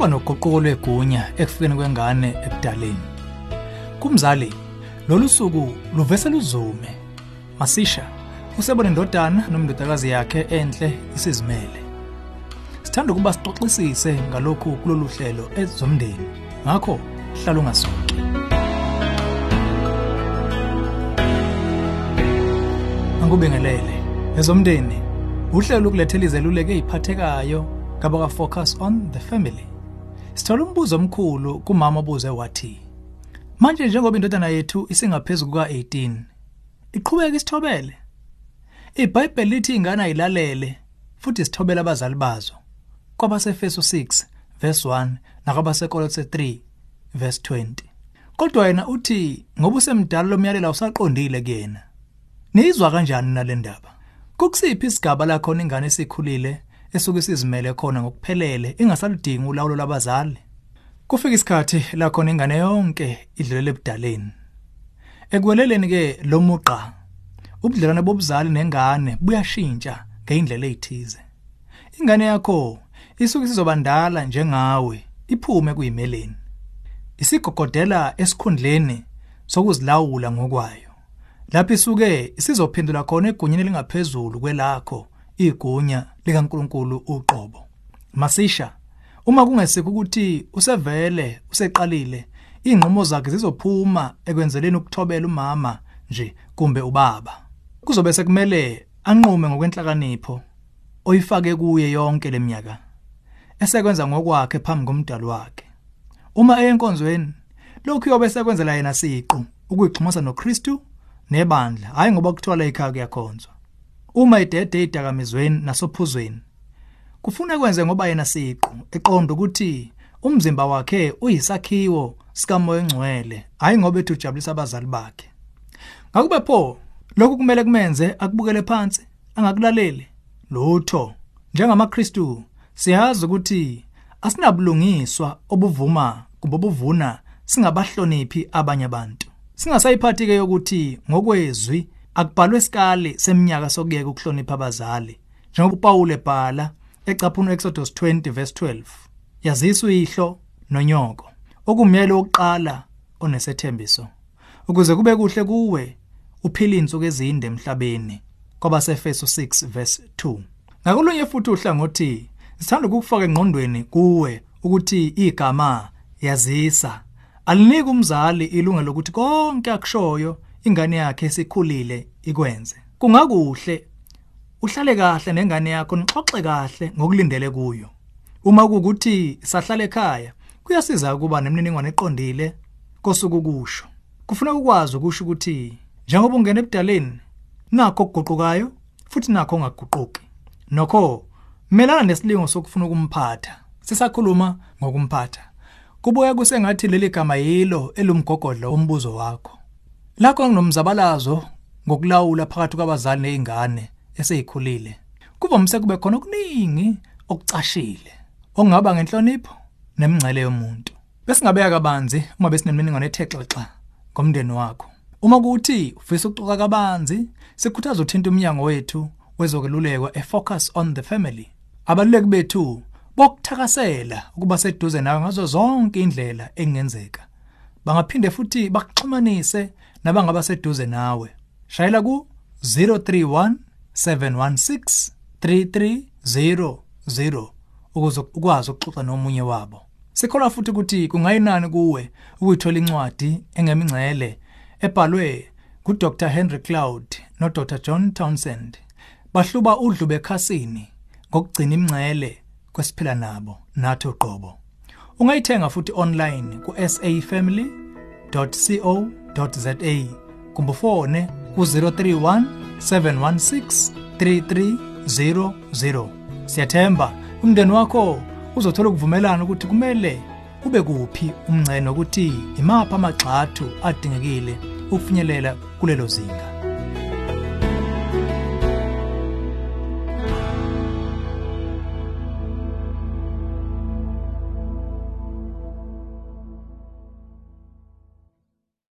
kuba noguquko lwegunya ekufikeni kwengane ebudaleni kumzali lolu suku luvese luzume. Masisha usebona indodana nomndodakazi yakhe enhle isizimele. Sithanda ukuba sixoxisise ngalokhu kulolu hlelo ezomndeni. Ngakho hlala ungasuki angubingelele ezomndeni uhlelo ukulethela izeluleko eziphathekayo ngaba focus on the family. Sithola umbuzo omkhulu kumama obuze wathi manje njengoba indodana yethu isingaphezulu kuka18 iqhubeka isithobele? iBhayibheli lithi ingane ayilalele futhi sithobela abazali bazo. Kwabasefeso 6 verse 1 nakwabasekolose 3 verse 20 kodwa yena uthi ngoba usemdala lomyalela usaqondile kuyena. Nizwa kanjani nalendaba kukusiphi isigaba la khona ingane esikhulile esuke sizimele khona ngokuphelele ingasalidingi ulawulo labazali kufika isikhathi la khona ingane yonke idlulele ebudaleni. Ekweleleni ke lo muqa ubudlelwane bobuzali nengane buyashintsha ngeindlela ezithize ingane yakho isuke sizobandala njengawe iphume kuyimeleni isigogodela esikhundleni sokuzilawula ngokwayo. Lapho isuke isizophendula khona egunyeni lingaphezulu kwelakho. Igunya likaNkuluNkulu uqobo. Masisha uma kungesikho ukuthi usevele useqalile ingqomo zakhe zizophuma ekwenzeleni ukuthobela umama nje kumbe ubaba. Kuzobe sekumele anqume ngokwenhlakanipho oyifake kuye yonke leminyaka esekwenza ngokwakhe phambi komdali wakhe. Uma eyenkonzweni lokhu yobe sekwenzela yena siqu ukuyixhumasa noKristu nebandla hayi ngoba kuthiwa ekhaya kuyakhonzwa. Uma idede idakamizweni nasophuzweni kufuna kwenze ngoba yena siqu eqonda ukuthi umzimba wakhe uyisakhiwo sikamoya engcwele hayi ngoba ethi ujabulisa abazali bakhe. Ngakube pho lokhu kumele kumenze akubukele phansi angakulaleli. Lutho njengamaKristu siyazi ukuthi asinabulungiswa obuvuma kubobuvuna singabahloniphi abanye abantu. Singasayiphathi ke yokuthi ngokwezwi akubhalwe isikali seminyaka sokuyeka ukuhlonipha abazali. Njengoba uPaul ebhala ecaphuna Exodus 20 verse 12 yaziswa ihlo nonyoko okumyelo oqala onesethembiso ukuze kube kuhle kuwe uphila insuku ezinde emhlabeni kwabasefeso 6 verse 2 ngakolunye futhi uhlangothi sithanda ukufaka engqondweni kuwe ukuthi igama yazisa alinike umzali ilungelo lokuthi konke akushoyo ingane yakhe esikhulile ikwenze. Kungakuhle uhlale kahle nengane yakho nixoxe kahle ngokulindele kuyo. Uma kukuthi sahlala ekhaya kuyasiza ukuba nemininingwane eqondile kosuku kusho kufuna ukwazi ukusho ukuthi njengoba ungena ebudaleni nakho okuguqukayo futhi nakho ongaguquki nokho melana nesilingo sokufuna ukumphatha sisakhuluma ngokumphatha. Kubuye kusengathi leli gama yilo elumgogodlo ombuzo wakho. Lakho nginomzabalazo ngokulawula phakathi kwabazali nezingane eseyikhulile kuvamise kube khona okuningi okucashile okungaba ngenhlonipho nemingcele yomuntu. Bese ngabeka kabanzi uma besinemininingwane ethexexa ngomndeni wakho. Uma kuthi ufisa ukuxoxa kabanzi sikhuthaza uthinta umnyango wethu wezokululekwa efocus on the family. Abaluleki bethu bokuthakasela ukuba seduze nawe ngazo zonke indlela engenzeka bangaphinde futhi bakuxhumanise nabangaba seduze nawe. Shayela ku 031 716 3300 ukuze ukwazi ukuxoxa nomunye wabo. Sikholwa futhi ukuthi kungayinani kuwe ukuyithola incwadi engemingcele ebhalwe nguDr Henry Cloud noDr John Townsend. Bahluba udlu bekhasini ngokugcina imingcele kwesiphila nabo nathi uqobo ungayithenga futhi online ku safamily.co.za kumbe ufone ku 031 716 3300 siyathemba umndeni wakho uzothola ukuvumelana ukuthi kumele ube kuphi umngcene ukuthi imapha amagxathu adingekile ukufinyelela kulelo zinga.